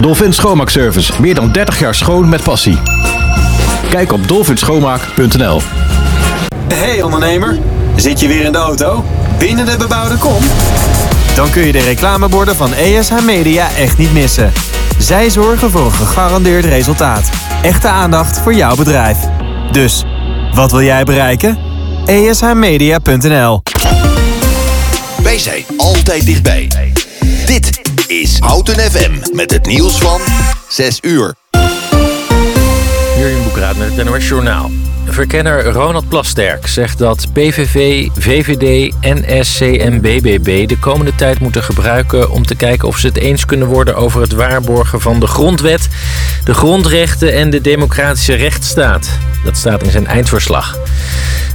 Dolphin Schoonmaakservice. Meer dan 30 jaar schoon met passie. Kijk op dolphinschoonmaak.nl Hey ondernemer, zit je weer in de auto? Binnen de bebouwde kom? Dan kun je de reclameborden van ESH Media echt niet missen. Zij zorgen voor een gegarandeerd resultaat. Echte aandacht voor jouw bedrijf. Dus, wat wil jij bereiken? ESHmedia.nl Wij zijn altijd dichtbij. Dit is Houten FM met het nieuws van 6 uur. Jurjen Boekraat met het NOS Journaal. Verkenner Ronald Plasterk zegt dat PVV, VVD, NSC en BBB de komende tijd moeten gebruiken om te kijken of ze het eens kunnen worden over het waarborgen van de grondwet, de grondrechten en de democratische rechtsstaat. Dat staat in zijn eindverslag.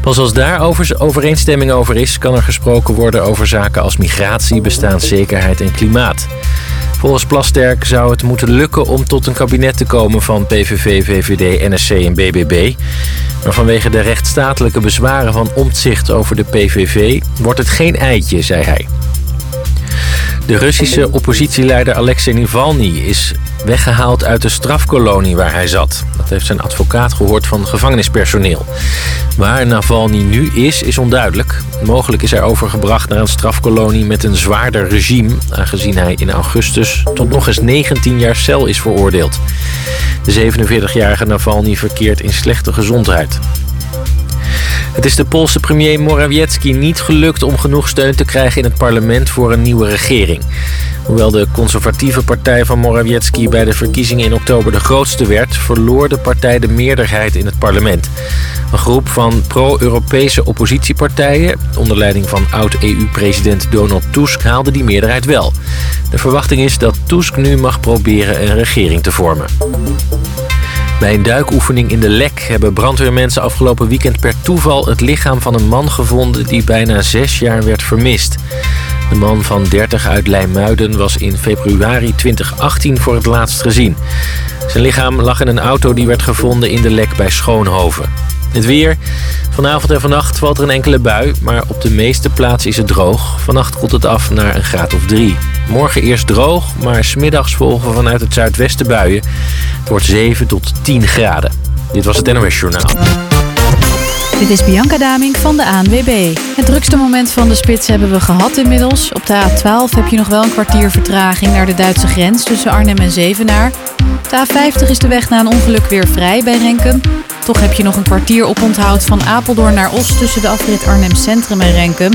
Pas als daar overeenstemming over is, kan er gesproken worden over zaken als migratie, bestaanszekerheid en klimaat. Volgens Plasterk zou het moeten lukken om tot een kabinet te komen van PVV, VVD, NSC en BBB. Maar vanwege de rechtsstatelijke bezwaren van Omtzigt over de PVV wordt het geen eitje, zei hij. De Russische oppositieleider Alexei Navalny is weggehaald uit de strafkolonie waar hij zat. Dat heeft zijn advocaat gehoord van gevangenispersoneel. Waar Navalny nu is, is onduidelijk. Mogelijk is hij overgebracht naar een strafkolonie met een zwaarder regime... aangezien hij in augustus tot nog eens 19 jaar cel is veroordeeld. De 47-jarige Navalny verkeert in slechte gezondheid. Het is de Poolse premier Morawiecki niet gelukt om genoeg steun te krijgen in het parlement voor een nieuwe regering. Hoewel de conservatieve partij van Morawiecki bij de verkiezingen in oktober de grootste werd, verloor de partij de meerderheid in het parlement. Een groep van pro-Europese oppositiepartijen, onder leiding van oud-EU-president Donald Tusk, haalde die meerderheid wel. De verwachting is dat Tusk nu mag proberen een regering te vormen. Bij een duikoefening in de Lek hebben brandweermensen afgelopen weekend per toeval het lichaam van een man gevonden die bijna zes jaar werd vermist. De man van 30 uit Leimuiden was in februari 2018 voor het laatst gezien. Zijn lichaam lag in een auto die werd gevonden in de Lek bij Schoonhoven. Het weer. Vanavond en vannacht valt er een enkele bui, maar op de meeste plaatsen is het droog. Vannacht koelt het af naar een graad of drie. Morgen eerst droog, maar smiddags volgen vanuit het zuidwesten buien. Het wordt 7 tot 10 graden. Dit was het NOS Journaal. Dit is Bianca Daming van de ANWB. Het drukste moment van de spits hebben we gehad inmiddels. Op de A12 heb je nog wel een kwartier vertraging naar de Duitse grens tussen Arnhem en Zevenaar. De A50 is de weg na een ongeluk weer vrij bij Renkum. Toch heb je nog een kwartier op onthoud van Apeldoorn naar Os tussen de afrit Arnhem Centrum en Renkum.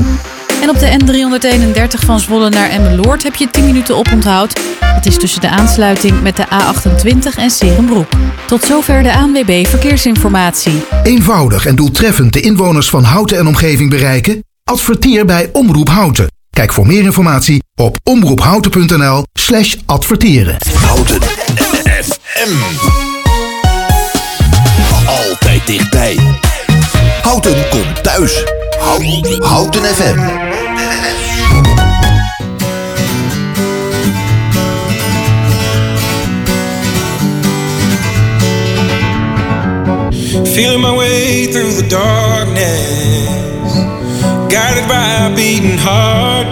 En op de N331 van Zwolle naar Emmeloord heb je 10 minuten op onthoud. Dat is tussen de aansluiting met de A28 en Serenbroek. Tot zover de ANWB Verkeersinformatie. Eenvoudig en doeltreffend de inwoners van Houten en omgeving bereiken? Adverteer bij Omroep Houten. Kijk voor meer informatie op omroephouten.nl slash adverteren. Houten FM. Altijd dichtbij. Houten komt thuis. Houten, Houten FM. Feeling my way through the darkness, guided by a beating heart.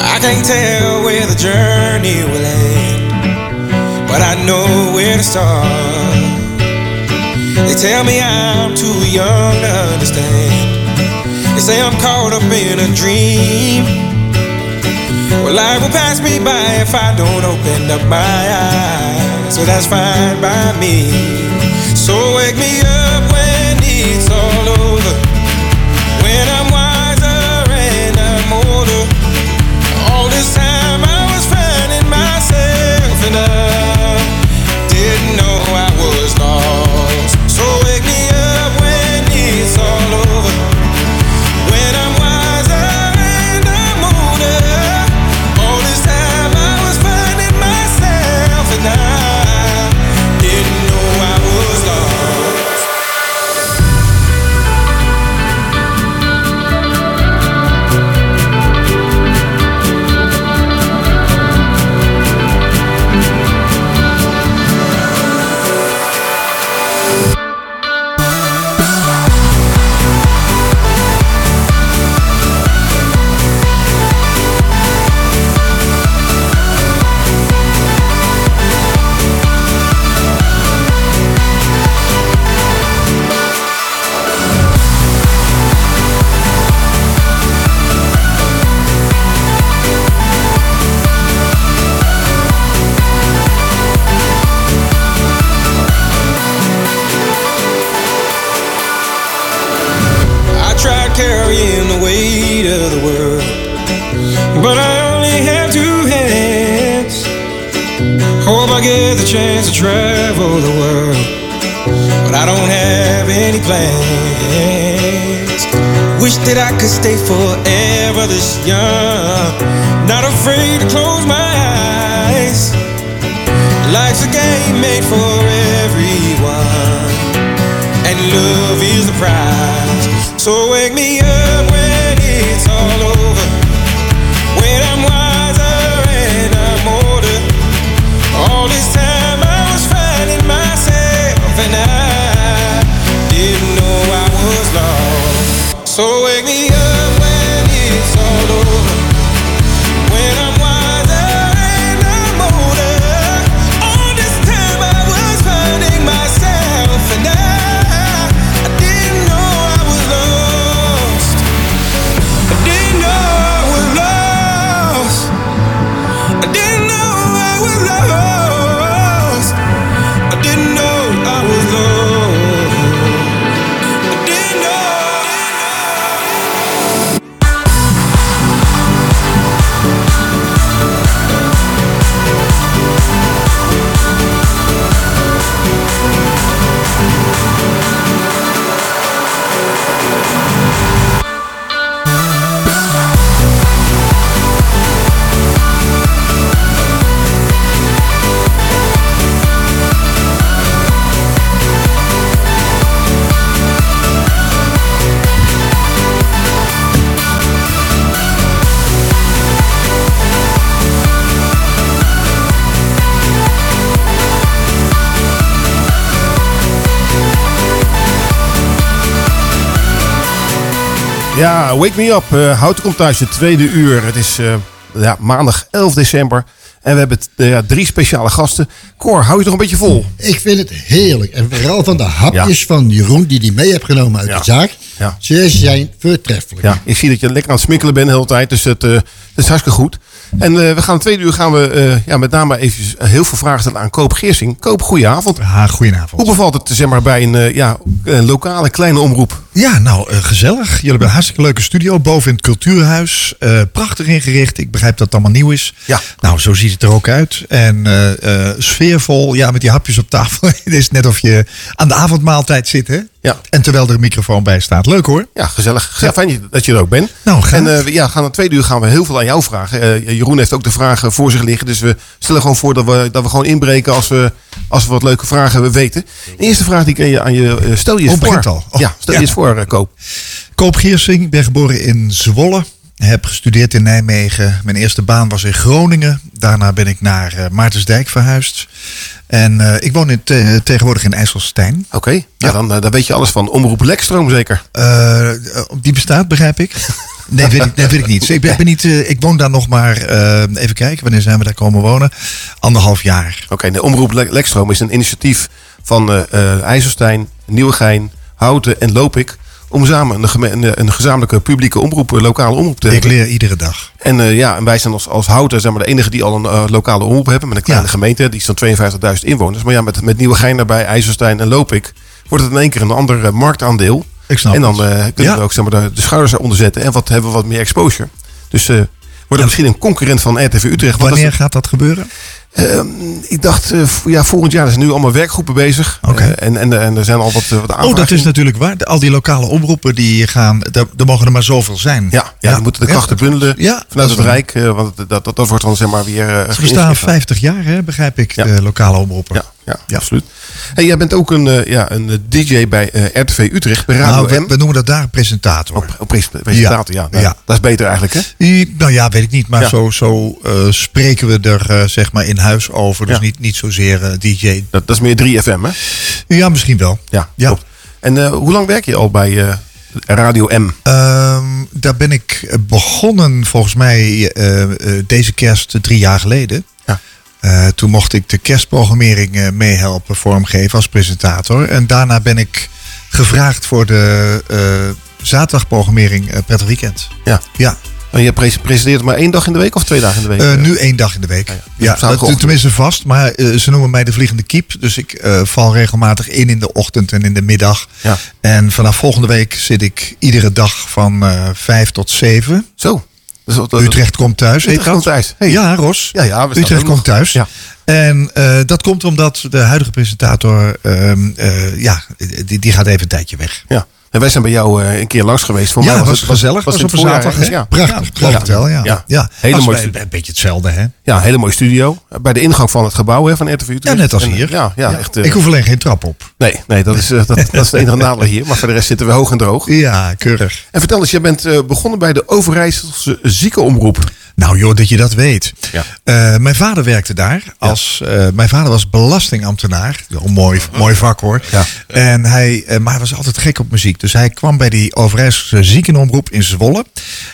I can't tell where the journey will end, but I know where to start. They tell me I'm too young to understand. They say I'm caught up in a dream. Well, life will pass me by if I don't open up my eyes. So that's fine by me. So wake me up when it's all over. When I'm wiser and I'm older. All this time I was finding myself and travel the world, but I don't have any plans. Wish that I could stay forever this young, not afraid to close my eyes. Life's a game made for everyone, and love is the prize. So wake me up Ja, Wake Me Up. Uh, Houten komt thuis, het tweede uur. Het is eh, ja, maandag 11 december. En we hebben eh, ja, drie speciale gasten. Cor, hou je toch een beetje vol? Ik vind het heerlijk. En vooral van de hapjes van Jeroen die die mee heeft genomen uit Ja. de zaak. Ja. Ze zijn voortreffelijk. Ja, ik zie dat je lekker aan het smikkelen bent de hele tijd. Dus het, eh, dat is hartstikke goed. En eh, we gaan het tweede uur gaan we eh, ja, met name even heel veel vragen stellen aan Koop Geersing. Koop, goedenavond. Ha, goedenavond. Hoe bevalt het zeg maar, bij een, eh, ja, een lokale kleine omroep? Ja, nou, eh, gezellig. Jullie hebben een hartstikke leuke studio boven in het Cultuurhuis. Eh, prachtig ingericht. Ik begrijp dat het allemaal nieuw is. Ja. Nou, zo ziet het er ook uit. En eh, sfeervol. Ja, met die hapjes op tafel. het is net of je aan de avondmaaltijd zit, hè? Ja. En terwijl er een microfoon bij staat. Leuk hoor. Ja, gezellig. Ja. Fijn dat je er ook bent. Nou, graag. En we- ja, gaan het tweede uur gaan we heel veel aan jou vragen. Jeroen heeft ook de vragen voor zich liggen. Dus we stellen gewoon voor dat we, dat we gewoon inbreken als we, als we wat leuke vragen hebben weten. De eerste vraag die ik aan je, aan je eh, stel je eens Oh, voor. al. Oh, ja, stel ja. je eens voor, eh, Koop. Koop Giersing, ik ben geboren in Zwolle. Heb gestudeerd in Nijmegen. Mijn eerste baan was in Groningen. Daarna ben ik naar eh, Maartensdijk verhuisd. En ik woon in te- tegenwoordig in IJsselstein. Oké, ja. dan, dan weet je alles van Omroep Lekstroom zeker. Die bestaat, begrijp ik. Nee, weet ik, nee, weet ik niet. Ik, ben, ben niet eh, ik woon daar nog maar, eh, even kijken, wanneer zijn we daar komen wonen? Anderhalf jaar. Oké, de Omroep Le- Lekstroom is een initiatief van eh eh, IJsselstein, Nieuwegein, Houten en Lopik. Om samen een, een, een gezamenlijke publieke omroep, lokale omroep te Ik hebben. leer iedere dag. En ja, en wij zijn als, als Houten zeg maar, de enige die al een lokale omroep hebben. Met een kleine Ja. gemeente, die is dan 52.000 inwoners. Maar ja, met, met Nieuwegein erbij, IJsselstein en Lopik... wordt het in één keer een ander marktaandeel. Ik snap en dan eh, kunnen we ook zeg maar, de, de schouders eronder zetten. En wat, hebben we wat meer exposure. Dus eh worden misschien een concurrent van RTV Utrecht. Dat Wanneer gaat dat gebeuren? Ehm, ik dacht, eh, ja, volgend jaar er zijn nu allemaal werkgroepen bezig. En, en, en er zijn al wat, wat Oh, dat is natuurlijk waar. Al die lokale omroepen die gaan, daar- er mogen er maar zoveel zijn. Ja, ja, die moeten de krachten bundelen Ja, vanuit het. Rijk. want dat, dat, dat wordt dan zeg maar weer... Ze bestaan geïnitieerd. 50 jaar, hè, begrijp ik, de lokale omroepen. Ja, Ja. absoluut. Hey, jij bent ook een, eh, ja, een eh, DJ bij eh, RTV Utrecht, bij Radio Nou, we, noemen dat daar presentator. Op, op pres- presentator, ja. Ja, Nou, ja. Dat is beter eigenlijk, hè? I- Nou ja, weet ik niet. Maar Ja. zo, zo spreken we er zeg maar in huis over. Dus niet, niet zozeer DJ. Dat, dat is meer 3FM, hè? Ja, misschien wel. Ja, Ja. En hoe lang werk je al bij Radio M? Ehm, daar ben ik begonnen volgens mij deze kerst drie jaar geleden. Ja. Eh, toen mocht ik de kerstprogrammering eh, meehelpen vormgeven als presentator. En daarna ben ik gevraagd voor de eh zaterdagprogrammering Prettig Weekend. Ja. Ja, En je pres- presenteert maar één dag in de week of twee dagen in de week? Nu één dag in de week. ja. Ja, op dat, tenminste vast. Maar ze noemen mij de vliegende kiep. Dus ik val regelmatig in in de ochtend en in de middag. Ja. En vanaf volgende week zit ik iedere dag van vijf tot zeven. Zo. Dus dat- Utrecht komt thuis. Utrecht komt thuis. Hey. Ja, Ros. Ja, ja, we Utrecht komt nog. thuis. Ja. En eh, dat komt omdat de huidige presentator, ehm, eh, ja, die, die gaat even een tijdje weg. Ja. En wij zijn bij jou eh, een keer langs geweest. Voor ja, mij was, was het gezellig. Was, op het voorjaar zaterdag. Ja. Prachtig. Wel, ja. Ja. ja. Hele mooie. Een beetje hetzelfde, hè? Ja, hele mooie studio. Bij de ingang van het gebouw hè, van RTV Utrecht. Ja, net als En, hier. Ja, ja, echt. eh, Ik hoef alleen geen trap op. Nee, nee dat, is, eh, dat, dat is het enige nadeel hier. Maar voor de rest zitten we hoog en droog. Ja, keurig. En vertel eens, jij bent begonnen bij de Overijsselse ziekenomroep. Nou joh, dat je dat weet. Ja. Eh, mijn vader werkte daar. Als, eh, mijn vader was belastingambtenaar. Een mooi, mooi vak hoor. Ja. En hij, eh, maar hij was altijd gek op muziek. Dus hij kwam bij die Overijsselse ziekenomroep in Zwolle.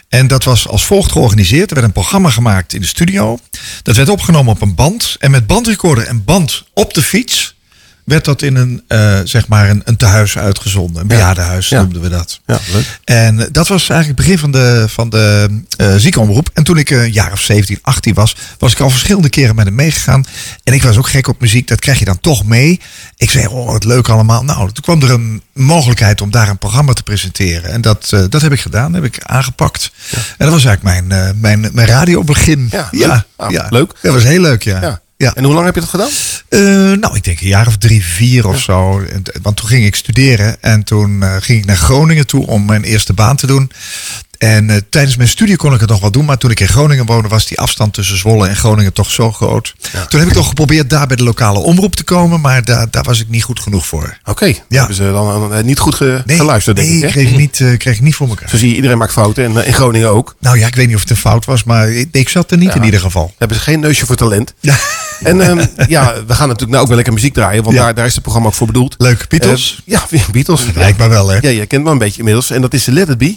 En dat was als volgt georganiseerd. Er werd een programma gemaakt in de studio. Dat werd opgenomen op een band. En met bandrecorder en band op de fiets werd dat in een, eh, zeg maar een, een tehuis uitgezonden. Een bejaardenhuis Ja. noemden we dat. Ja, leuk. En dat was eigenlijk het begin van de, van de eh ziekenomroep. En toen ik een jaar of 17, 18 was, was ik al verschillende keren met hem meegegaan. En ik was ook gek op muziek, dat krijg je dan toch mee. Ik zei, oh wat leuk allemaal. Nou, toen kwam er een mogelijkheid om daar een programma te presenteren. En dat, eh, dat heb ik gedaan, heb ik aangepakt. En dat was eigenlijk mijn, mijn, mijn radiobegin. Ja, ja, leuk. Ah, ja. leuk. Dat was heel leuk, ja. Ja. En hoe lang heb je dat gedaan? Eh, nou, ik denk een jaar of drie, vier of zo. Want toen ging ik studeren en toen eh, ging ik naar Groningen toe om mijn eerste baan te doen. En eh, tijdens mijn studie kon ik het nog wel doen, maar toen ik in Groningen woonde, was die afstand tussen Zwolle en Groningen toch zo groot. Toen heb ik toch geprobeerd daar bij de lokale omroep te komen, maar daar, daar was ik niet goed genoeg voor. Oké, Ja. hebben ze dan eh, niet goed ge- Nee, geluisterd, denk nee, ik. Kreeg niet, eh, kreeg ik niet voor elkaar. Zo zie je, iedereen maakt fouten. En eh, in Groningen ook. Nou ja, ik weet niet of het een fout was, maar ik, ik zat er niet Ja. in ieder geval. Hebben ze geen neusje voor talent. Ja. En ehm, ja, we gaan natuurlijk nou ook wel lekker muziek draaien. Want daar, daar is het programma ook voor bedoeld. Leuk, Beatles? Eh, ja, Beatles. Lijkt me wel, hè? Ja, je kent me een beetje inmiddels. En dat is Let It Be.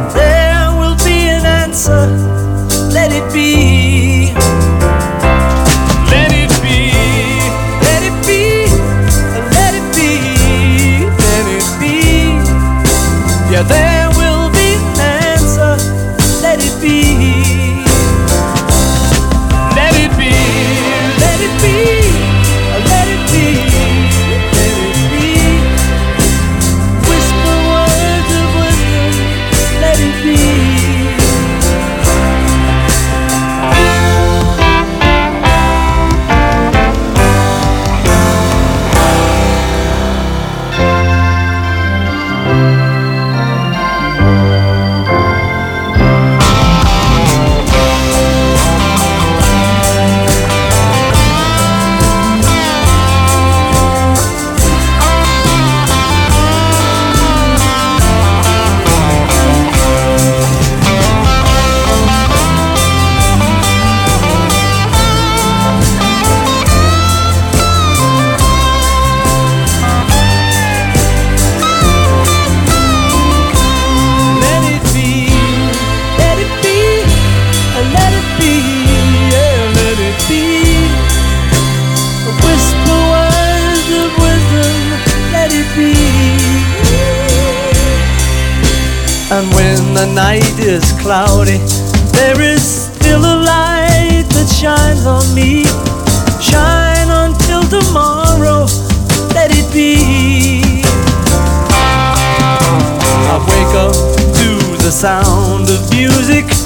The night is cloudy, there is still a light that shines on me. Shine until tomorrow, let it be. I wake up to the sound of music.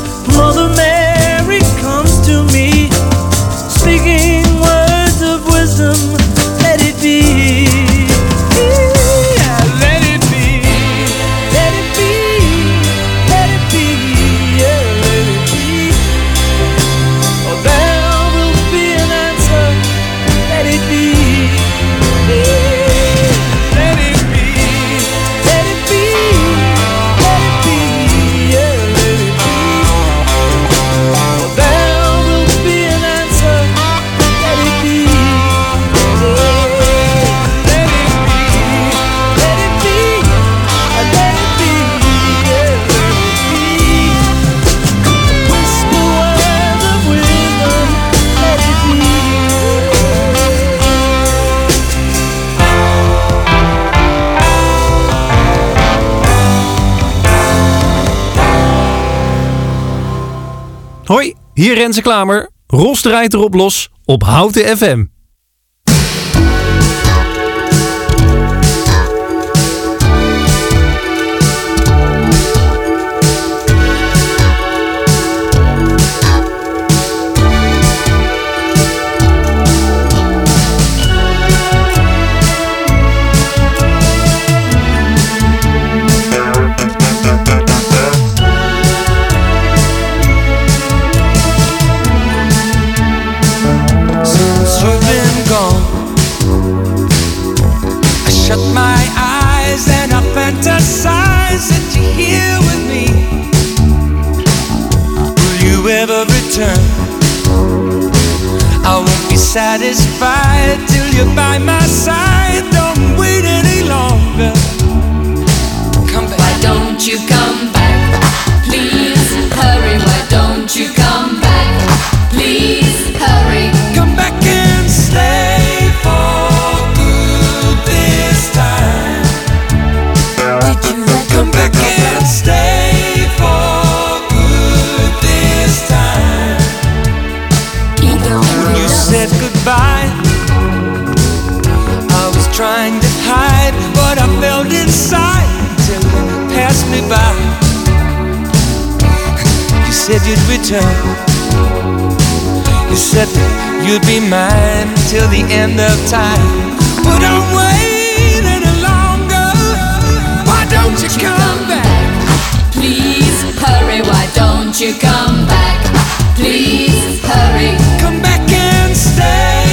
Hier Renze Klamer. Ros draait erop los op Houten FM. Satisfied till you're by my side. Said you'd return. You said that you'd be mine till the end of time. But don't wait any longer. Why don't you come back? Please hurry. Why don't you come back? Please hurry. Come back and stay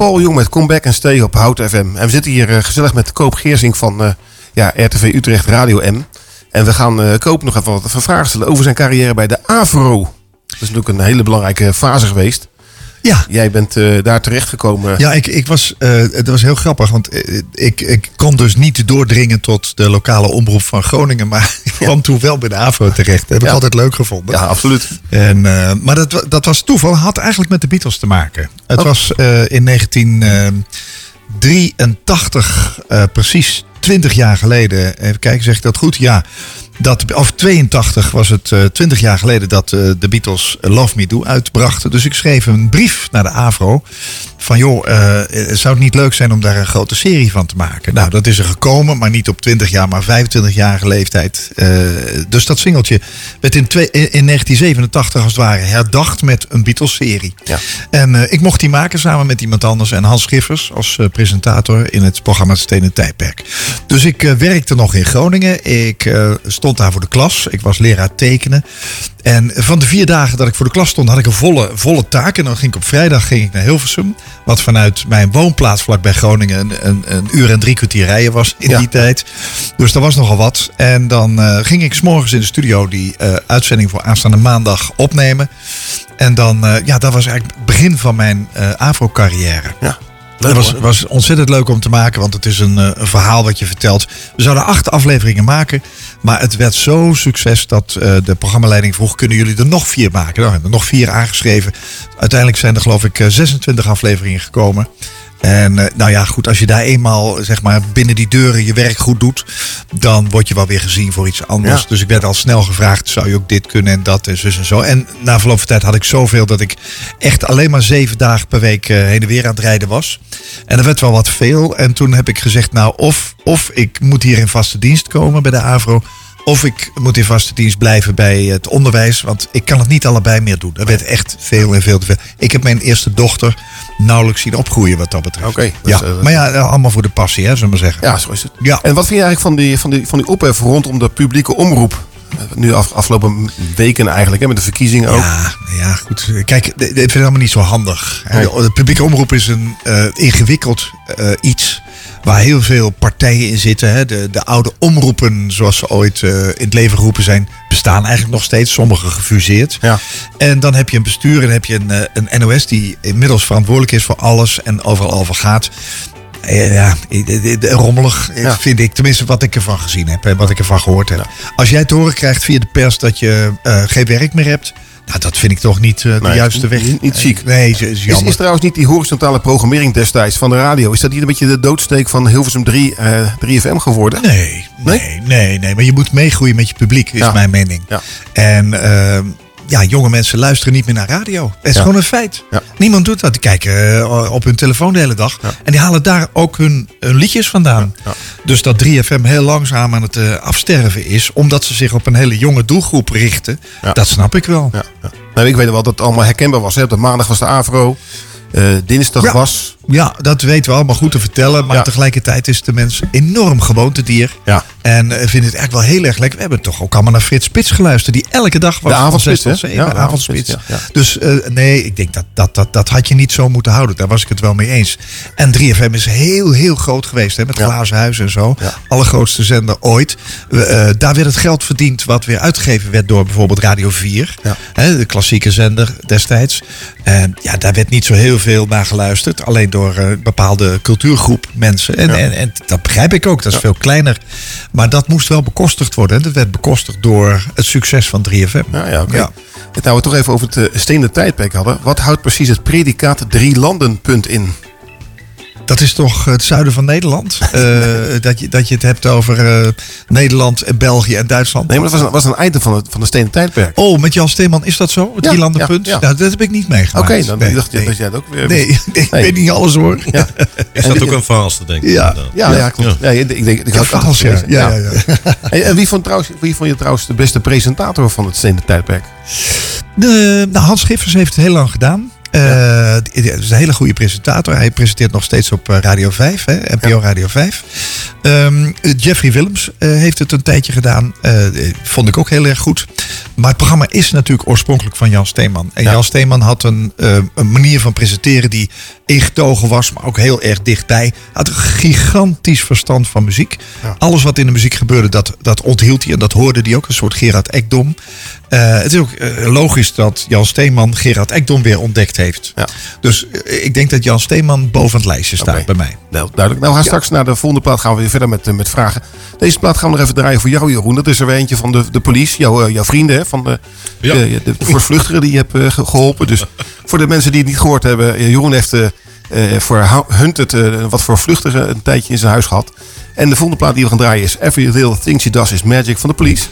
Paul Jong met Comeback en Stay op Hout FM. En we zitten hier eh, gezellig met Koop Geersing van eh, ja, RTV Utrecht Radio M. En we gaan eh, Koop nog even wat vragen stellen over zijn carrière bij de AVRO. Dat is natuurlijk een hele belangrijke fase geweest. Ja. Jij bent eh, daar terechtgekomen. Ja, ik, ik was, eh, het was heel grappig, want eh, ik, ik kon dus niet doordringen tot de lokale omroep van Groningen, maar ik kwam toen wel bij de AVRO terecht. Dat heb ik altijd leuk gevonden. Ja, absoluut. En, maar dat, dat was toeval, had eigenlijk met de Beatles te maken. Het Oh. was in 1983, eh, precies 20 jaar geleden. Even kijken, zeg ik dat goed? Ja. Dat, of 82 was het eh 20 jaar geleden dat eh, de Beatles Love Me Do uitbrachten. Dus ik schreef een brief naar de AVRO. Van joh, eh, zou het niet leuk zijn om daar een grote serie van te maken? Nou, dat is er gekomen, maar niet op 20 jaar, maar 25-jarige leeftijd. Eh, dus dat singeltje werd in, twee- in in 1987 als het ware herdacht met een Beatles-serie. En eh, ik mocht die maken samen met iemand anders en Hans Schiffers als eh, presentator in het programma Stenen Tijdperk. Dus ik eh, werkte nog in Groningen. Ik eh, stond daar voor de klas. Ik was leraar tekenen. En van de vier dagen dat ik voor de klas stond, had ik een volle, volle taak. En dan ging ik op vrijdag ging ik naar Hilversum. Wat vanuit mijn woonplaats vlakbij Groningen een, een, een uur en drie kwartier rijden was in die tijd. Dus dat was nogal wat. En dan eh, ging ik s'morgens in de studio die eh, uitzending voor aanstaande maandag opnemen. En dan, eh, ja, dat was eigenlijk het begin van mijn AVRO-carrière. Ja. Het was, was ontzettend leuk om te maken, want het is een, een verhaal wat je vertelt. We zouden acht afleveringen maken, maar het werd zo'n succes dat eh, de programmaleiding vroeg: kunnen jullie er nog vier maken? Nou, hebben er nog vier aangeschreven. Uiteindelijk zijn er geloof ik eh, 26 afleveringen gekomen. En eh, nou ja, goed, als je daar eenmaal zeg maar binnen die deuren je werk goed doet, dan word je wel weer gezien voor iets anders. Ja. Dus ik werd al snel gevraagd, zou je ook dit kunnen en dat en zus en zo. En na verloop van tijd had ik zoveel dat ik echt alleen maar zeven dagen per week eh, heen en weer aan het rijden was. En dat werd wel wat veel. En toen heb ik gezegd, nou of, of ik moet hier in vaste dienst komen bij de AVRO. Of ik moet in vaste dienst blijven bij het onderwijs. Want ik kan het niet allebei meer doen. Dat werd echt veel en veel te veel. Ik heb mijn eerste dochter nauwelijks zien opgroeien wat dat betreft. Oké, ja. dus, eh, maar ja, allemaal voor de passie, hè, zullen we maar zeggen. Ja, zo is het. Ja. En wat vind je eigenlijk van die, van die, van die ophef rondom de publieke omroep? Nu af, afgelopen weken eigenlijk, hè, met de verkiezingen ook. Ja, ja, goed. Kijk, ik vind het allemaal niet zo handig. De, publieke omroep is een eh, ingewikkeld eh, iets. Waar heel veel partijen in zitten. Hè. De, de oude omroepen, zoals ze ooit eh, in het leven geroepen zijn, bestaan eigenlijk nog steeds. Sommige gefuseerd. Ja. En dan heb je een bestuur en heb je een, een NOS die inmiddels verantwoordelijk is voor alles en overal over gaat. Ja, rommelig Ja. vind ik. Tenminste, wat ik ervan gezien heb en wat ik ervan gehoord heb. Als jij te horen krijgt via de pers dat je eh, geen werk meer hebt. Nou, dat vind ik toch niet eh, de Nee, juiste weg. Niet, niet ziek. Nee, is, is Is, jammer. is trouwens niet die horizontale programmering destijds van de radio... is dat niet een beetje de doodsteek van Hilversum 3, eh 3FM geworden? Nee, nee, nee, nee. Maar je moet meegroeien met je publiek, is Ja. mijn mening. Ja. En ehm, ja, jonge mensen luisteren niet meer naar radio. Het is Ja. gewoon een feit. Ja. Niemand doet dat. Die kijken eh, op hun telefoon de hele dag. En die halen daar ook hun, hun liedjes vandaan. Dus dat 3FM heel langzaam aan het eh, afsterven is... omdat ze zich op een hele jonge doelgroep richten... Dat snap ik wel. Nou, ik weet wel dat het allemaal herkenbaar was. Hè. Op de maandag was de AVRO. eh, dinsdag was... Ja, dat weten we allemaal goed te vertellen. Maar Ja. tegelijkertijd is de mens enorm gewoontedier. Ja. En eh, vindt het eigenlijk wel heel erg lekker. We hebben toch ook allemaal naar Frits Spits geluisterd. Die elke dag was De avondspits, hè? Ja, de avondspits. ja. Dus eh, nee, ik denk dat, dat, dat dat had je niet zo moeten houden. Daar was ik het wel mee eens. En 3FM is heel, heel groot geweest. Hè, met. Glazen Huis en zo. Allergrootste zender ooit. Eh, daar werd het geld verdiend wat weer uitgegeven werd door bijvoorbeeld Radio 4. Ja. Hè, de klassieke zender destijds. En ja, daar werd niet zo heel veel naar geluisterd. Alleen door eh, een bepaalde cultuurgroep mensen. En, Ja. en, en dat begrijp ik ook. Dat is veel kleiner. Maar dat moest wel bekostigd worden. En dat werd bekostigd door het succes van 3FM. Ja, ja, oké. En nou we toch even over het uh, stenen tijdperk hadden. Wat houdt precies het predicaat drie landen punt in? Dat is toch het zuiden van Nederland? Eh, dat, je, dat je het hebt over eh, Nederland, en België en Duitsland. Nee, maar dat was een, was een item van het, van het stenen tijdperk. Oh, met Jan Steeman is dat zo? Het Ja, drielandenpunt? ja, ja. Nou, dat heb ik niet meegemaakt. Oké, dan Nee, dacht je nee. dat jij het ook weer... Nee, ik weet niet alles hoor. Ja. Is dat ook een Vaalste, denk ik? Ja. Ja, ja, klopt. Ja. ik denk, ik Ja, had het Vaals, ja. Ja, ja, ja. En, en wie, vond trouwens, wie vond je trouwens de beste presentator van het stenen tijdperk? De, nou, Hans Schiffers heeft het heel lang gedaan. Eh, die is een hele goede presentator. Hij presenteert nog steeds op eh, Radio 5, hè, NPO Radio 5. Ehm, Jeffrey Willems eh, heeft het een tijdje gedaan. Vond ik ook heel erg goed. Maar het programma is natuurlijk oorspronkelijk van Jan Steeman. En Ja. Jan Steeman had een, een manier van presenteren die ingetogen was, maar ook heel erg dichtbij. Had een gigantisch verstand van muziek. Ja. Alles wat in de muziek gebeurde, dat, dat onthield hij. En dat hoorde hij ook. Een soort Gerard Ekdom. Eh, het is ook eh, logisch dat Jan Steeman Gerard Ekdom weer ontdekt heeft. Ja. Dus eh, ik denk dat Jan Steeman boven het lijstje staat bij mij. Nou, duidelijk. Nou, gaan straks naar de volgende plaat gaan we weer verder met, met vragen. Deze plaat gaan we nog even draaien voor jou, Jeroen. Dat is er weer eentje van de, de police, jouw, eh, jouw vrienden, hè, van de, Ja. de, de, voortvluchtigen die je hebt eh, ge- geholpen. Dus voor de mensen die het niet gehoord hebben, Jeroen heeft voor Hu- Hunted eh, wat voor vluchtigen een tijdje in zijn huis gehad. En de volgende plaat die we gaan draaien is Every Little Thing She Does Is Magic van de police.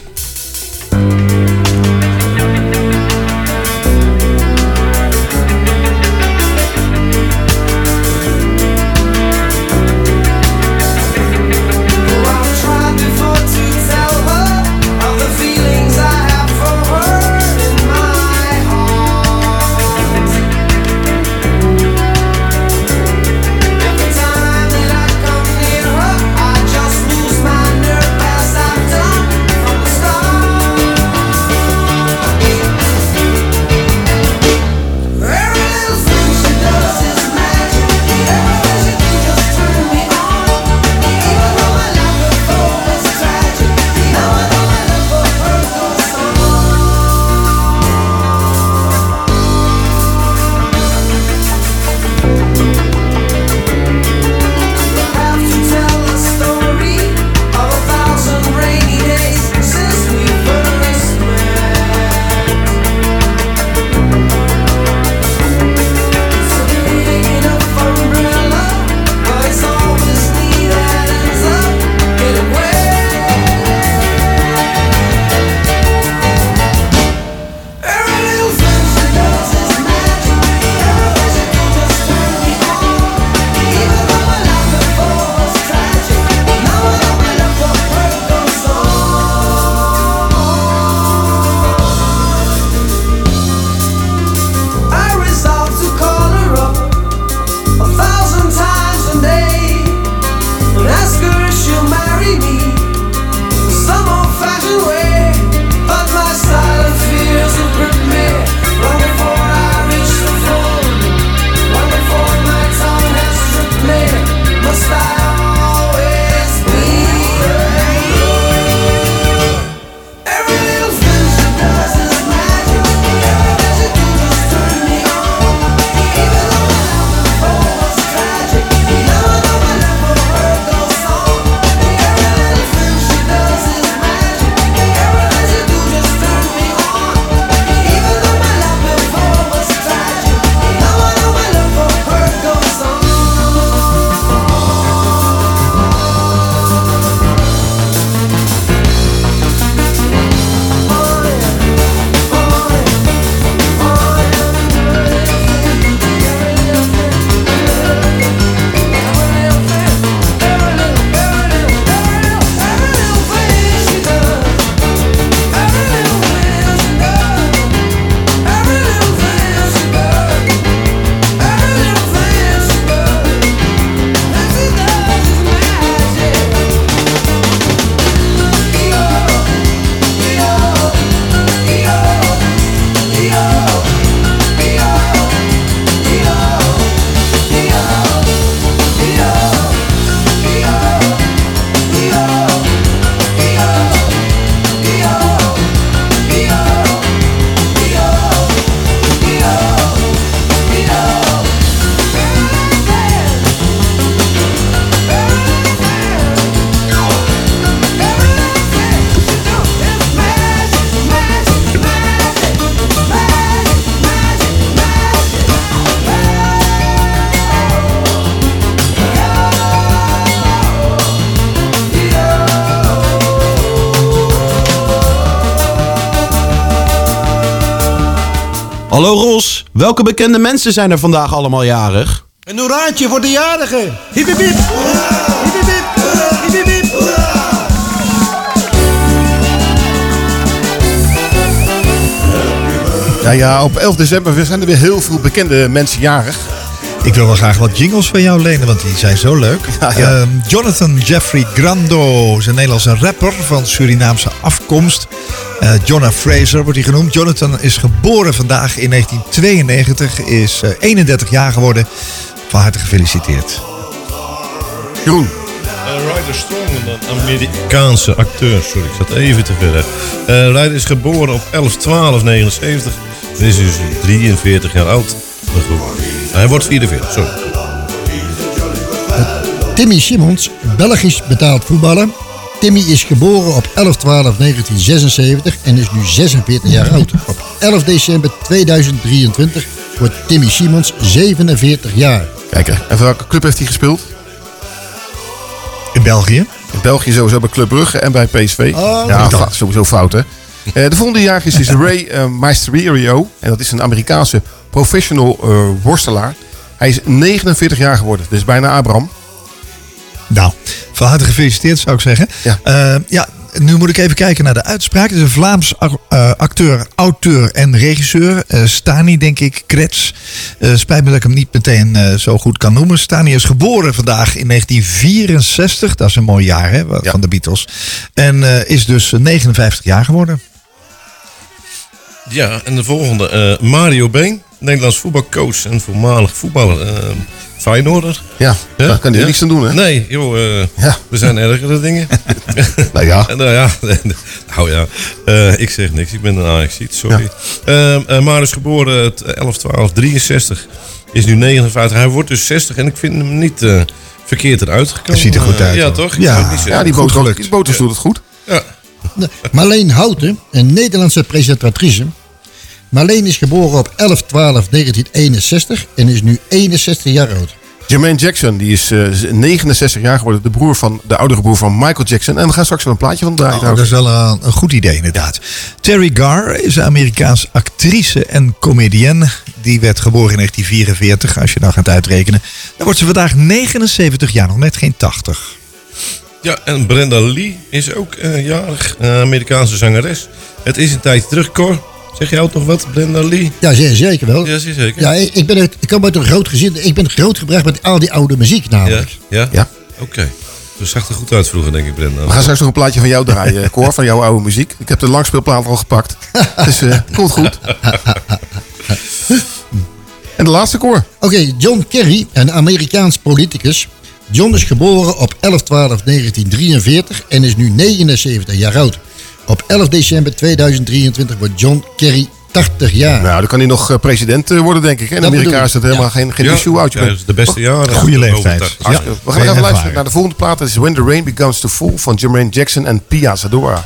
Hallo Ros, welke bekende mensen zijn er vandaag allemaal jarig? Een hoeraatje voor de. Hiep, hiep, hiep. Ja, ja, op 11 december zijn er weer heel veel bekende mensen jarig. Ik wil wel graag wat jingles van jou lenen, want die zijn zo leuk. ja. Ehm, Jonathan Jeffrey Grando is een Nederlandse rapper van Surinaamse afkomst. Eh Jonna Fraser wordt hij genoemd. Jonathan is geboren vandaag in 1992, is eh, 31 jaar geworden. Van harte gefeliciteerd. Jeroen. Uh, Ryder Strong, een Amerikaanse acteur. Sorry, ik zat even te ver. Uh, Ryder is geboren op 11-12-79. En is dus 43 jaar oud. Hij wordt 44, sorry. Timmy Simons, Belgisch betaald voetballer. Timmy is geboren op 11-12-1976 en is nu 46 jaar oud. Op 11 december 2023 wordt Timmy Simons 47 jaar. Kijk, en voor welke club heeft hij gespeeld? In België? In België sowieso bij Club Brugge en bij PSV. Oh, ja, sowieso fout hè. Eh, de volgende jaar is, is Ray Maestrerio. En dat is een Amerikaanse professional eh, worstelaar. Hij is 49 jaar geworden. Dus bijna Abraham. Nou, van harte gefeliciteerd zou ik zeggen. Ja. ja, nu moet ik even kijken naar de uitspraak. Het is een Vlaams eh, acteur, auteur en regisseur. Eh, Stani, denk ik, Krets. Eh, spijt me dat ik hem niet meteen eh, zo goed kan noemen. Stani is geboren vandaag in 1964. Dat is een mooi jaar hè, van de Beatles. En eh, is dus 59 jaar geworden. Ja, en de volgende. eh, Mario Been, Nederlands voetbalcoach en voormalig voetballer. eh Feyenoorder. Ja, daar kan hij niks aan doen, hè? Nee, joh, eh, we zijn ergere dingen. nou ja. nou ja, nou ja. Eh, ik zeg niks, ik ben een Ajaxiet, sorry. Ehm, eh, Mario is geboren het 11 12 63 is nu 59. Hij wordt dus 60 en ik vind hem niet eh, verkeerd eruit gekomen. Ziet er goed uit, ja, toch? Ja. Ja, die boot, gelukt. die Botus doet het goed. Ja. Marleen Houten, een Nederlandse presentatrice. Marleen is geboren op 11-12-1961 en is nu 61 jaar oud. Jermaine Jackson, die is eh, 69 jaar geworden. De broer van de oudere broer van Michael Jackson. En we gaan straks wel een plaatje van draaien. Oh, dat is wel een, een goed idee inderdaad. Terry Garr is een Amerikaans actrice en comedienne. Die werd geboren in 1944, als je nou gaat uitrekenen. Dan wordt ze vandaag 79 jaar, nog net geen 80. Ja, en Brenda Lee is ook eh, jarig. eh, Amerikaanse zangeres. Het is een tijdje terug, Cor. Zeg jij ook nog wat, Brenda Lee? Ja, zeer zeker wel. Ja, zeer zeker. Ja, ik, ben uit, ik kom uit een groot gezin. Ik ben grootgebracht met al die oude muziek namelijk. Ja? Ja. Oké. Dus zag er goed uit vroeger, denk ik, Brenda. We gaan straks nog een plaatje van jou draaien, eh, Cor, van jouw oude muziek. Ik heb de langspeelplaat al gepakt. Dus eh komt goed. En de laatste Cor. Oké, John Kerry, een Amerikaans politicus. John is geboren op 11-12-1943 en is nu 79 jaar oud. Op 11 december 2023 wordt John Kerry 80 jaar. Nou, dan kan hij nog eh, president eh, worden, denk ik. hè? In Dat Amerika is dat helemaal Ja. geen, geen Ja, issue uit. je ja, dat is de beste jaren. Goede leeftijd. We gaan even luisteren naar de volgende plaat. Dat is When the Rain Begins to Fall van Jermaine Jackson en Pia Zadora.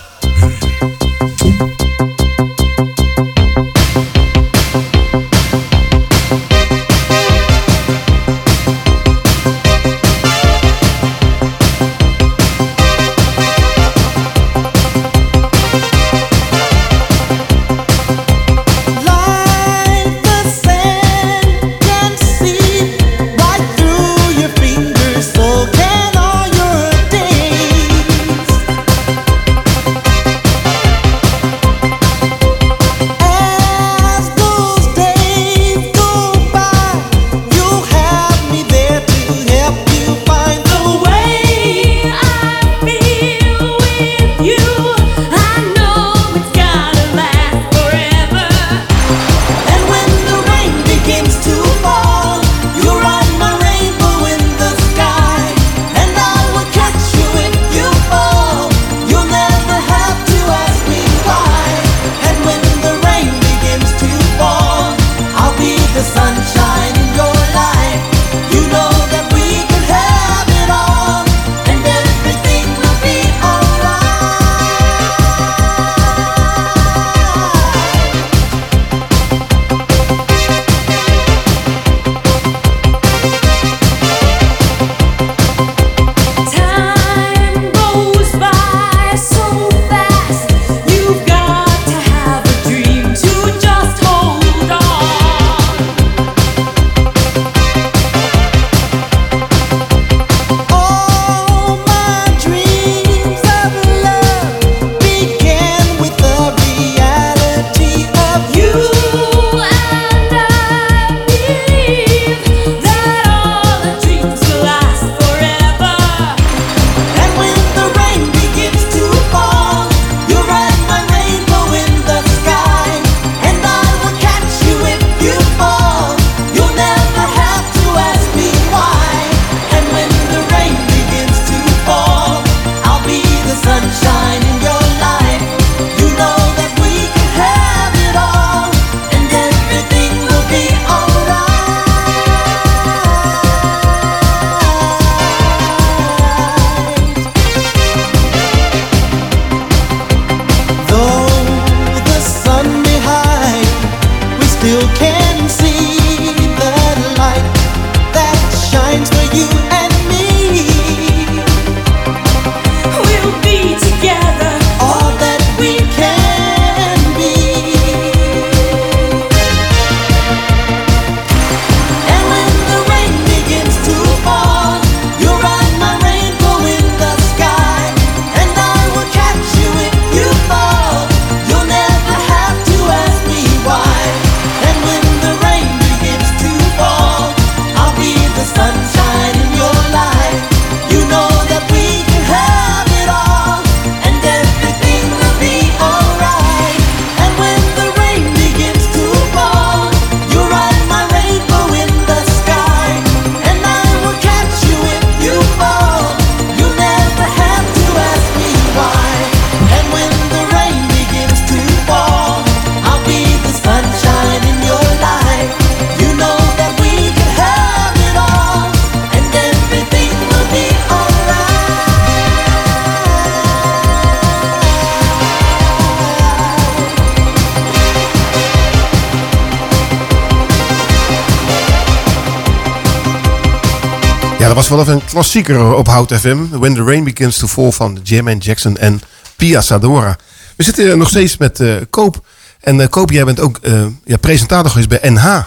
Even een klassieker op Hout FM. When the Rain Begins to Fall van Jermaine Jackson en Pia Sadora. We zitten nog steeds met eh, Koop. En eh, Koop, jij bent ook eh, ja, presentator geweest bij NH.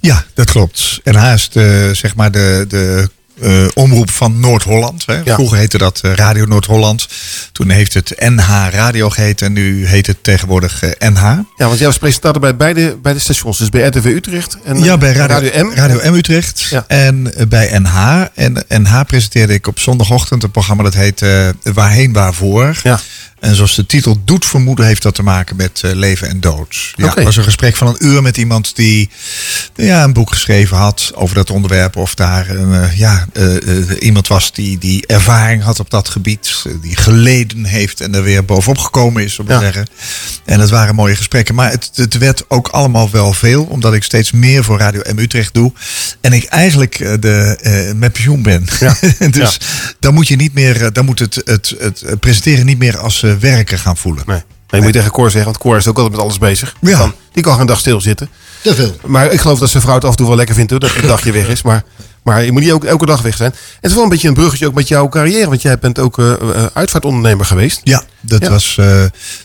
Ja, dat klopt. NH is zeg maar de, de eh, omroep van Noord-Holland. Vroeger heette dat eh, Radio Noord-Holland. Toen heeft het NH Radio geheten en nu heet het tegenwoordig eh, NH. Ja, want jij was presentator bij beide, beide stations. Dus bij RTV Utrecht en ja, eh, bij Radio, M. Radio M Utrecht en eh, bij NH. En NH presenteerde ik op zondagochtend een programma dat heet eh, Waarheen Waarvoor. Ja. En zoals de titel doet vermoeden, heeft dat te maken met eh, leven en dood. Ja, was een gesprek van een uur met iemand die ja, een boek geschreven had over dat onderwerp. Of daar eh, ja, eh, iemand was die, die ervaring had op dat gebied. die geleden heeft en er weer bovenop gekomen is, om te Ja. zeggen. En het waren mooie gesprekken. Maar het, het werd ook allemaal wel veel, omdat ik steeds meer voor Radio M Utrecht doe. En ik eigenlijk de, met pensioen ben. dus dan moet je niet meer, dan moet het, het, het, presenteren niet meer als eh, werken gaan voelen. Nee. Nee, je moet tegen Cor zeggen, want Cor is ook altijd met alles bezig. Kan, die kan geen dag stilzitten. Te veel. Maar ik geloof dat zijn vrouw het af en toe wel lekker vindt hoor, dat een dagje weg is. Maar, maar je moet niet elke, elke dag weg zijn. En het is wel een beetje een bruggetje ook met jouw carrière. Want jij bent ook eh, eh, uitvaartondernemer geweest. Ja, dat Ja. was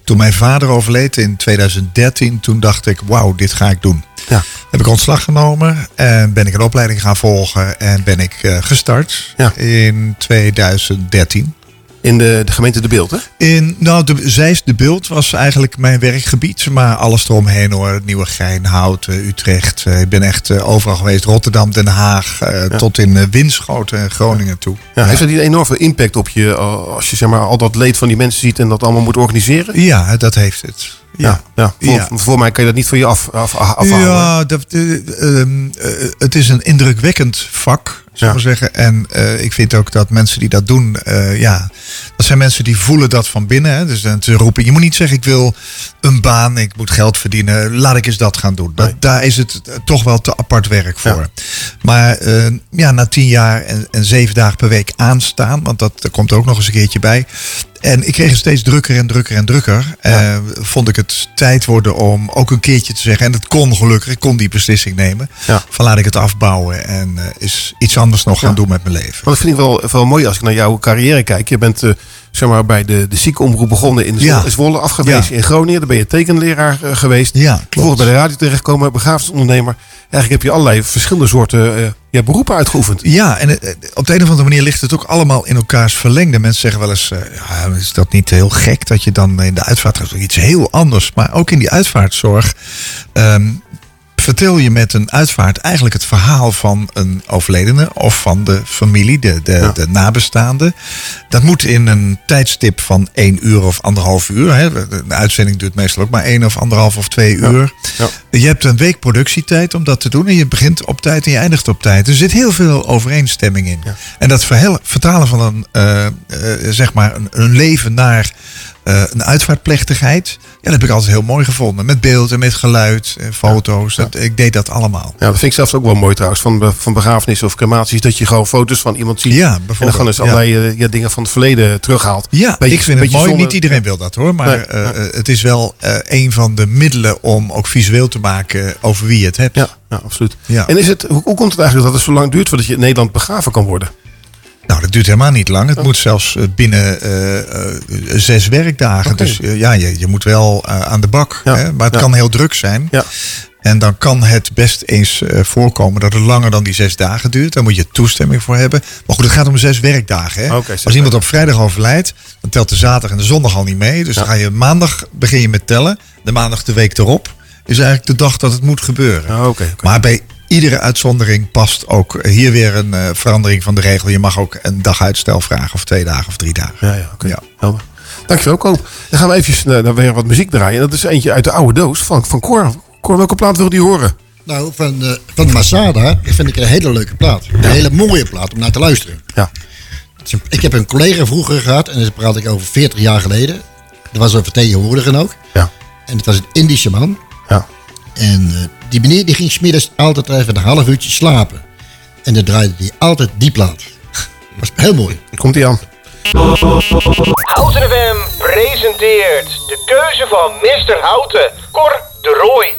toen mijn vader overleed in 2013. Toen dacht ik, wauw, dit ga ik doen. Ja. Heb ik ontslag genomen en ben ik een opleiding gaan volgen en ben ik gestart in 2013. In de, de gemeente De Beeld, hè? In, nou, de, Zeist de Beeld was eigenlijk mijn werkgebied. Maar alles eromheen hoor. Nieuwegein, Houten, Utrecht. Eh, ik ben echt eh, overal geweest. Rotterdam, Den Haag. eh, Tot in Winschoten en Groningen toe. Ja, Heeft dat niet een enorm veel impact op je als je zeg maar, al dat leed van die mensen ziet en dat allemaal moet organiseren? Ja, dat heeft het. Ja, ja. Voor, Ja. voor mij kan je dat niet van je af, af, afhalen. Ja, dat, het is een indrukwekkend vak, zou ik maar zeggen. En eh, ik vind ook dat mensen die dat doen, eh, ja, dat zijn mensen die voelen dat van binnen. Hè. Dus dan te roepen, je moet niet zeggen ik wil een baan, ik moet geld verdienen, laat ik eens dat gaan doen. Dat, Daar is het eh, toch wel te apart werk voor. Maar ja, na tien jaar en, en zeven dagen per week aanstaan, want dat komt er ook nog eens een keertje bij. En ik kreeg het steeds drukker en drukker en drukker. Eh, vond ik het tijd worden om ook een keertje te zeggen. En het kon gelukkig, ik kon die beslissing nemen. Van laat ik het afbouwen en eh, is iets anders nog gaan doen met mijn leven. Want dat vind ik wel, wel mooi als ik naar jouw carrière kijk. Je bent eh, zeg maar, bij de, de ziekenomroep begonnen in Zwolle, Ja. Zwolle afgewezen in Groningen. Daar ben je tekenleraar eh, geweest. Ja, Vervolgens bij de radio terechtgekomen, begrafenisondernemer. Eigenlijk heb je allerlei verschillende soorten eh, ja, beroepen uitgeoefend. Ja, en eh, op de een of andere manier ligt het ook allemaal in elkaars verlengde. Mensen zeggen wel eens, ja, is dat niet heel gek dat je dan in de uitvaart gaat? Iets heel anders. Maar ook in die uitvaartzorg ehm, vertel je met een uitvaart eigenlijk het verhaal van een overledene of van de familie, de, de, de nabestaanden. Dat moet in een tijdstip van één uur of anderhalf uur. Hè. De uitzending duurt meestal ook maar één of anderhalf of twee uur. Je hebt een week productietijd om dat te doen. En je begint op tijd en je eindigt op tijd. Er zit heel veel overeenstemming in. En dat vertalen van een, eh, eh, zeg maar een, een leven naar eh, een uitvaartplechtigheid. Ja, dat heb ik altijd heel mooi gevonden. Met beeld en met geluid en foto's. Dat, ik deed dat allemaal. Ja, dat vind ik zelfs ook wel mooi trouwens. Van, van begrafenissen of crematies. Dat je gewoon foto's van iemand ziet. Ja, en dan bijvoorbeeld, gewoon eens ja. allerlei eh, ja, dingen van het verleden terughaalt. Ja, Beetje- ik vind het mooi. zonde- Niet iedereen wil dat hoor. Maar Nee, eh, eh, het is wel eh, een van de middelen om ook visueel te maken over wie je het hebt. Ja, absoluut. Ja. En is het, hoe, hoe komt het eigenlijk dat het zo lang duurt voordat je in Nederland begraven kan worden? Nou, dat duurt helemaal niet lang. Het moet zelfs eh, binnen eh, eh, zes werkdagen. Dus ja, je, je moet wel aan de bak. Hè? Maar het ja. kan heel druk zijn. En dan kan het best eens voorkomen dat het langer dan die zes dagen duurt. Daar moet je toestemming voor hebben. Maar goed, het gaat om zes werkdagen. Hè? Als iemand op vrijdag overlijdt, dan telt de zaterdag en de zondag al niet mee. Dus dan ga je maandag begin je met tellen. De maandag de week erop is eigenlijk de dag dat het moet gebeuren. Ah, Maar bij iedere uitzondering past ook hier weer een eh, verandering van de regel. Je mag ook een dag uitstel vragen of twee dagen of drie dagen. Ja, ja, oké. Ja. Helder. Dankjewel, Koop. Dan gaan we even naar, naar weer wat muziek draaien. En dat is eentje uit de oude doos van, van Cor. Cor, welke plaat wil die horen? Nou, van, eh, van Masada vind ik een hele leuke plaat. Een hele mooie plaat om naar te luisteren. Ja. Ik heb een collega vroeger gehad, en dan praat ik over 40 jaar geleden. Dat was een vertegenwoordiger ook. Ja. En het was een Indische man. Ja. En eh, die meneer die ging smiddags altijd even een half uurtje slapen. En dan draaide hij altijd die plaat. was heel mooi. Komt ie aan. Houten FM presenteert de keuze van Mr. Houten, Cor de Roy.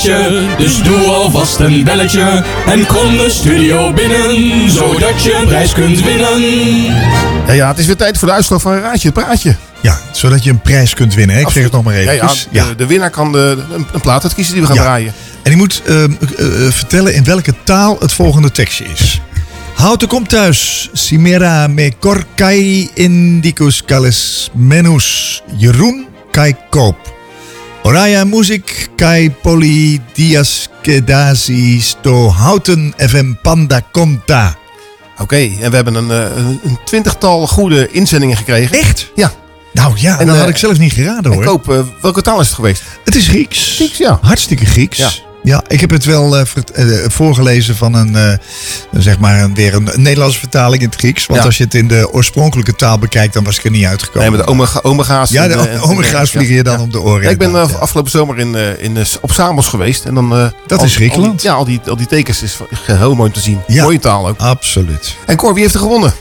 Spelletje, dus doe alvast een belletje. En kom de studio binnen, zodat je een prijs kunt winnen. Ja, ja, het is weer tijd voor de uitslag van Raadje het Praatje. Ja, zodat je een prijs kunt winnen. Hè? Ik zeg het nog maar even. Ja, ja, de, de winnaar kan de, een, een plaat uitkiezen die we gaan Ja. draaien. En die moet eh, eh, eh, vertellen in welke taal het volgende tekstje is. Houten komt thuis. Simera me korkai indicus cales menus. Jeroen kai koop. Oraya muziek kai poli dias kedasi sto houten fm panda conta. Oké, en we hebben een, eh, een, een twintigtal goede inzendingen gekregen. Echt? Ja. Nou ja, En, dat eh, had ik zelf niet geraden hoor. Ik hoop, eh, welke taal is het geweest? Het is Grieks. Grieks, ja. Hartstikke Grieks. Ja. Ja, ik heb het wel eh, vert- eh, voorgelezen van een, eh, zeg maar, een, weer een, Nederlandse vertaling in het Grieks. Want Ja. als je het in de oorspronkelijke taal bekijkt, dan was ik er niet uitgekomen. Nee, met de omega, omega's. Ja, de en, eh, omega's vliegen je dan om de oren. Ja, ik ben eh, afgelopen zomer in, eh, in, eh, op Samos geweest. En dan, eh, Dat al- is Griekenland. al die- ja, al die, al die tekens is heel mooi om te zien. Ja. Mooie taal ook. Absoluut. En Cor, wie heeft er gewonnen?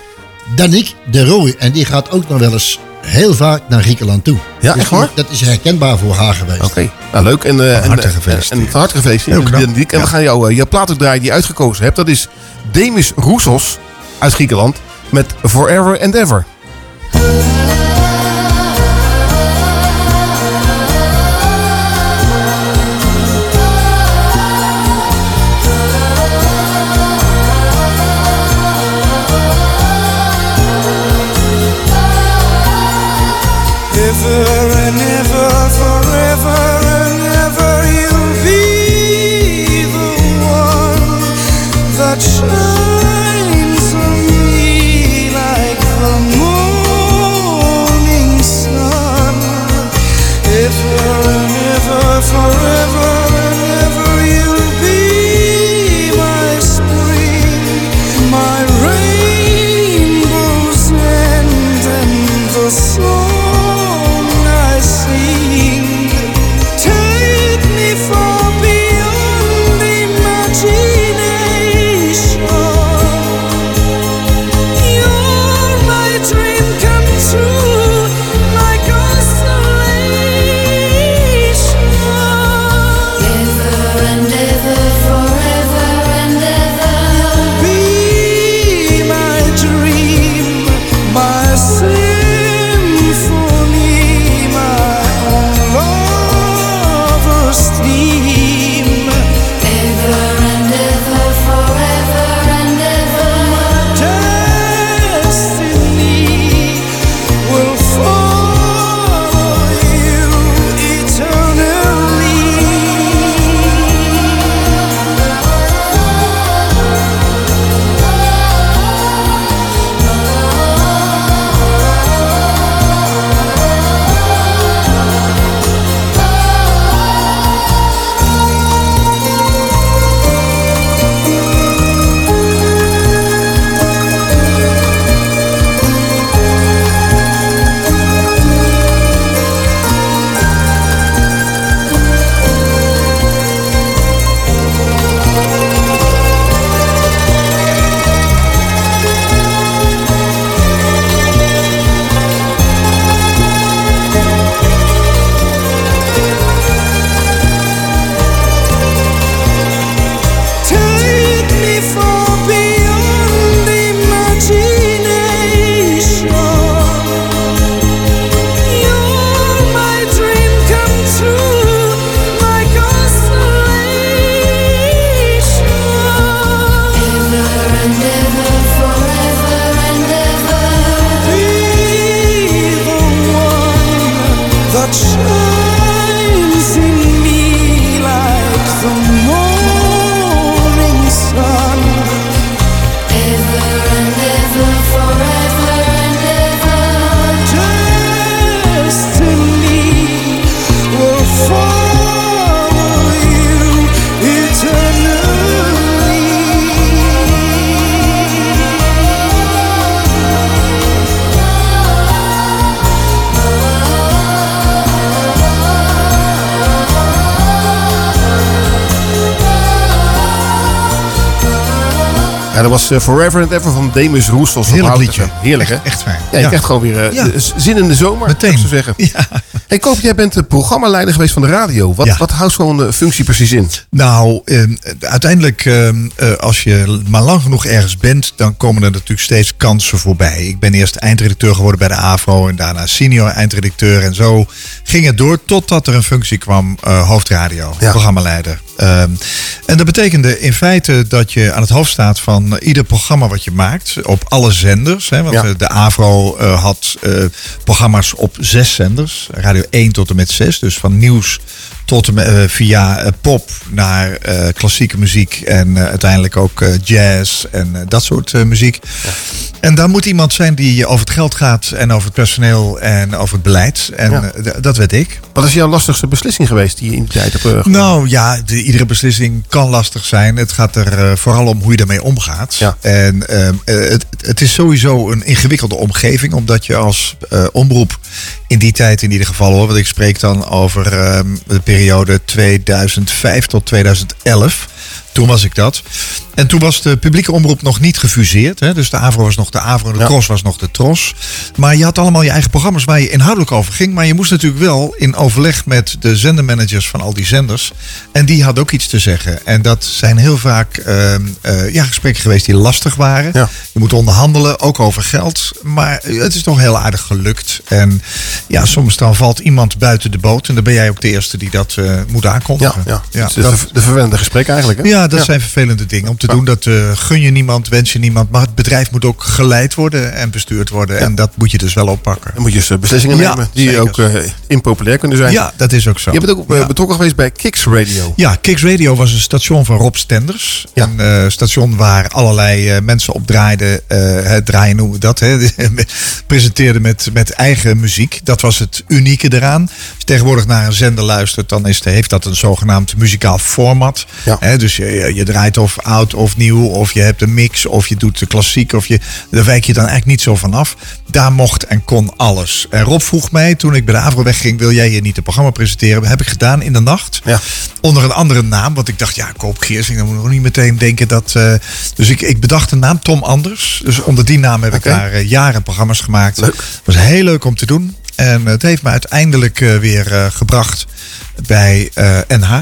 Danik de Rooij. En die gaat ook nog wel eens heel vaak naar Griekenland toe. Ja, Dus echt hoor? Dat is herkenbaar voor haar geweest. Oké, nou leuk. En, eh, Van harte en, gefeliciteerd. En, en van harte gefeliciteerd. Heel knap. En, die- en we gaan jou, eh, jouw plaat ook draaien die je uitgekozen hebt. Dat is Demis Roussos uit Griekenland met Forever and Ever. Ever was eh, Forever and Ever van Demis op Heerlijk liedje. Heerlijk, hè? Echt- echt fijn. Ja, Ja. krijgt gewoon weer eh, Ja. zin in de zomer. Meteen. Zou ik zeggen. Hey, Koop, jij bent de programmaleider geweest van de radio. Wat, wat houdt zo'n eh, functie precies in? Nou, eh, uiteindelijk, eh, eh, als je maar lang genoeg ergens bent, dan komen er natuurlijk steeds kansen voorbij. Ik ben eerst eindredacteur geworden bij de AVRO en daarna senior eindredacteur. En zo ging het door totdat er een functie kwam, eh, hoofdradio, programmaleider. Ehm, en dat betekende in feite dat je aan het hoofd staat van ieder programma wat je maakt op alle zenders. Hè, want Ja. eh, de AVRO eh, had eh, programma's op zes zenders, radio 1 tot en met 6. Dus van nieuws tot en met, eh, via eh, pop naar eh, klassieke muziek en eh, uiteindelijk ook eh, jazz en eh, dat soort eh, muziek. En daar moet iemand zijn die over het geld gaat en over het personeel en over het beleid. En Ja. eh, dat werd ik. Wat is jouw lastigste beslissing geweest die je in die tijd hebt eh? Nou ja, de, iedere beslissing kan lastig zijn. Het gaat er eh, vooral om hoe je ermee omgaat. En ehm, eh, het, het is sowieso een ingewikkelde omgeving, omdat je als eh, omroep in die tijd in ieder geval hoor, want ik spreek dan over ehm, de periode 2005 tot 2011. Toen was ik dat. En toen was de publieke omroep nog niet gefuseerd. Hè? Dus de AVRO was nog de AVRO en de TROS was nog de TROS. Maar je had allemaal je eigen programma's waar je inhoudelijk over ging. Maar je moest natuurlijk wel in overleg met de zendermanagers van al die zenders. En die hadden ook iets te zeggen. En dat zijn heel vaak ehm, eh, ja, gesprekken geweest die lastig waren. Je moet onderhandelen, ook over geld. Maar het is toch heel aardig gelukt. En ja, soms dan valt iemand buiten de boot. En dan ben jij ook de eerste die dat eh, moet aankondigen. Ja, ja. Dus de, ver- de vervelende gesprekken eigenlijk. Hè? Ja, dat zijn vervelende dingen om te doen. Dat eh, gun je niemand, wens je niemand. Maar het bedrijf moet ook geleid worden en bestuurd worden. En dat moet je dus wel oppakken. Dan moet je dus, beslissingen Ja, nemen die zeker. ook eh, impopulair kunnen zijn. Ja, dat is ook zo. Je bent ook eh, betrokken geweest bij Kicks Radio. Ja, Kicks Radio was een station van Rob Stenders. Een station waar allerlei mensen op draaiden. het draaien noemen we dat. Hè. Presenteerden met, met eigen muziek. Dat was het unieke eraan. Als je tegenwoordig naar een zender luistert, dan is, heeft dat een zogenaamd muzikaal format. Hè, dus je, je draait of oud of nieuw, of je hebt een mix, of je doet de klassiek. Of je, daar wijk je dan eigenlijk niet zo van af. Daar mocht en kon alles. En Rob vroeg mij toen ik bij de Avro wegging: wil jij hier niet een programma presenteren? Dat heb ik gedaan in de nacht. Onder een andere naam. Want ik dacht, ja, Koop Geersing, dan moet ik nog niet meteen denken dat. eh, dus ik, ik bedacht een naam, Tom Anders. Dus onder die naam heb ik daar eh, jaren programma's gemaakt. Het was heel leuk om te doen. En het heeft me uiteindelijk eh, weer eh, gebracht bij eh, NH,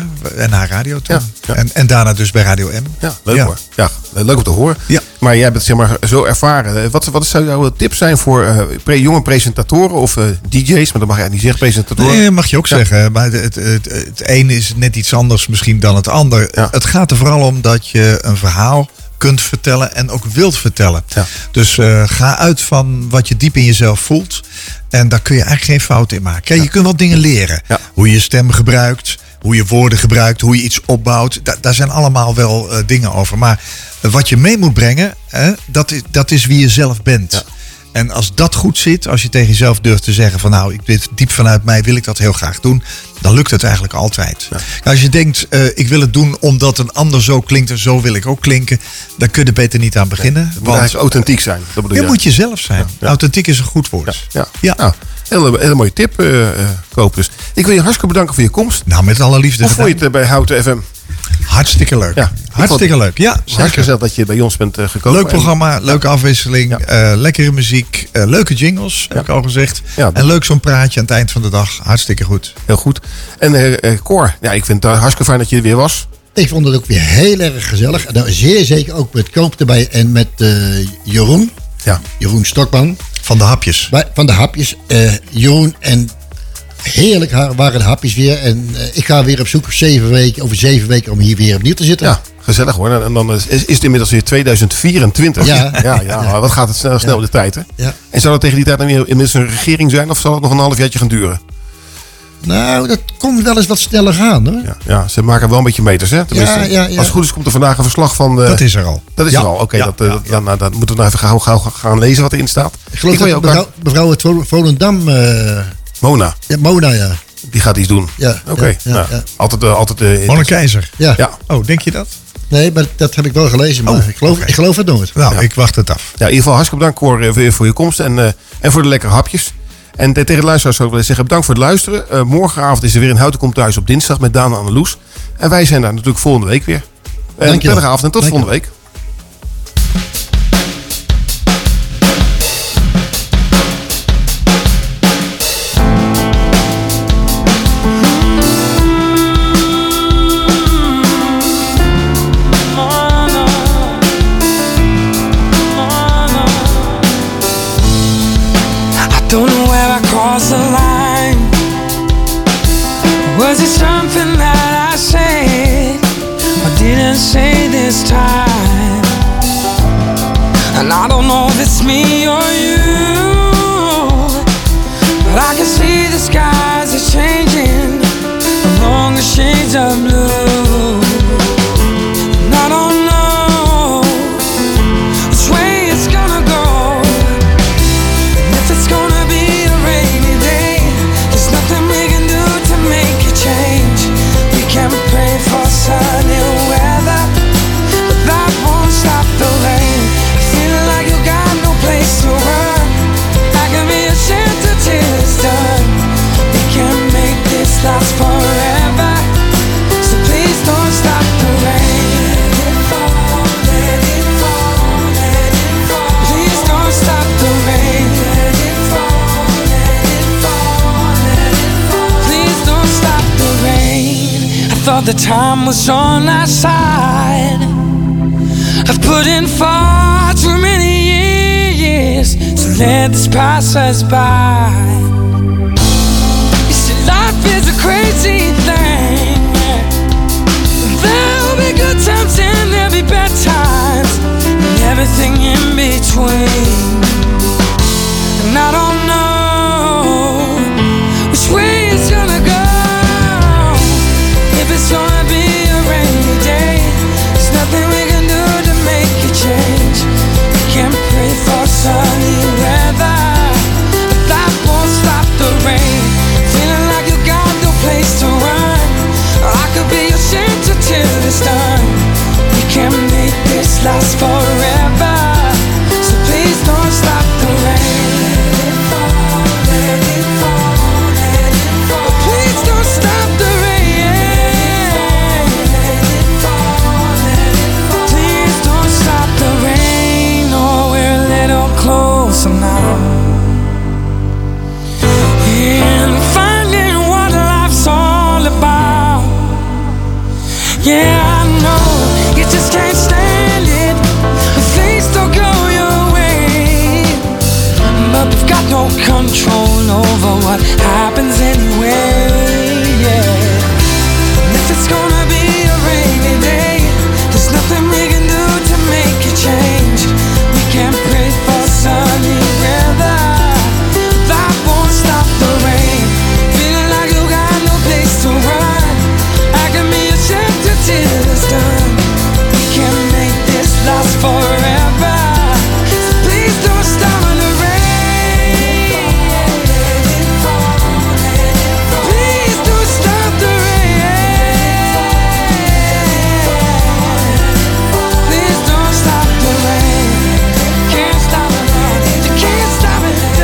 NH Radio toen. En, en daarna dus bij Radio M. Ja, leuk hoor. Ja, leuk om te horen. Ja. Maar jij bent zeg maar zo ervaren. Wat, wat zou jouw tip zijn voor pre- jonge presentatoren of DJ's? Maar dat mag jij niet zeggen, presentatoren. Nee, mag je ook Ja. zeggen. Maar het, het, het, het een is net iets anders misschien dan het ander. Het gaat er vooral om dat je een verhaal kunt vertellen en ook wilt vertellen. Dus eh, ga uit van wat je diep in jezelf voelt. En daar kun je eigenlijk geen fout in maken. Je kunt wel dingen leren. Hoe je je stem gebruikt, hoe je woorden gebruikt, hoe je iets opbouwt. Da- daar zijn allemaal wel eh, dingen over. Maar wat je mee moet brengen, hè, dat, is, dat is wie je zelf bent. En als dat goed zit, als je tegen jezelf durft te zeggen van nou, ik dit diep vanuit mij wil ik dat heel graag doen, dan lukt het eigenlijk altijd. Als je denkt, eh, ik wil het doen omdat een ander zo klinkt en zo wil ik ook klinken, dan kun je er beter niet aan beginnen. Eigenlijk authentiek zijn. Dat bedoel je je? moet jezelf zijn. Authentiek is een goed woord. Ja. ja. Nou, hele, hele mooie tip, eh eh, Koop. Dus ik wil je hartstikke bedanken voor je komst. Nou, met alle liefde Hoe vond je het eh, bij Houten FM? Hartstikke leuk. Ja, Hartstikke leuk. Ja, Hartstikke zeker. gezellig dat je bij ons bent eh, gekomen. Leuk programma, leuke afwisseling, eh, lekkere muziek, eh, leuke jingles, heb ik al gezegd. en leuk zo'n praatje aan het eind van de dag. Hartstikke goed. Heel goed. En eh eh, Cor, ja, ik vind het hartstikke fijn dat je er weer was. Ik vond het ook weer heel erg gezellig. En nou, zeer zeker ook met Koop erbij en met eh, Jeroen. Ja. Jeroen Stokman. Van de hapjes. Van de hapjes. Eh, Jeroen en heerlijk waren de hapjes weer. En eh, ik ga weer op zoek zeven weken, over zeven weken om hier weer opnieuw te zitten. Ja, gezellig hoor. En dan is, is het inmiddels weer 2024. Ja. ja, wat gaat het snel, snel de tijd hè? Ja. En zal het tegen die tijd dan weer inmiddels een regering zijn of zal het nog een halfjaartje gaan duren? Nou, dat komt wel eens wat sneller gaan hoor. Ja, ja, ze maken wel een beetje meters hè. Tenminste, Ja, ja, ja. Als het goed is komt er vandaag een verslag van... de- Dat is er al. Dat is Ja. er al, oké. Ja, dat, eh, ja, dat, dan, nou, dan moeten we nou even gauw, gauw gaan lezen wat erin staat. Ik geloof je dat ook mevrouw, mevrouw Vol- Volendam... eh, Mona, ja, Mona, ja. die gaat iets doen. Ja, Oké, ja, ja, nou, ja. altijd... eh, altijd Mona Keizer. Ja. Ja. Oh, denk je dat? Nee, maar dat heb ik wel gelezen. Maar Oh, ik, geloof, ik geloof het nooit. Nou, ik wacht het af. Ja, in ieder geval hartstikke bedankt Cor eh, voor, voor je komst en, eh, en voor de lekkere hapjes. En te- tegen de luisteraars zou ik willen zeggen bedankt voor het luisteren. Eh, morgenavond is er weer een Houten Komt Thuis op dinsdag met Daan en Anneloes. En wij zijn daar natuurlijk volgende week weer. En Dankjewel. prettige avond en tot volgende week. the time was on our side. I've put in far too many years to let this pass us by. You see, life is a crazy thing. There'll be good times and there'll be bad times, and everything in between. last for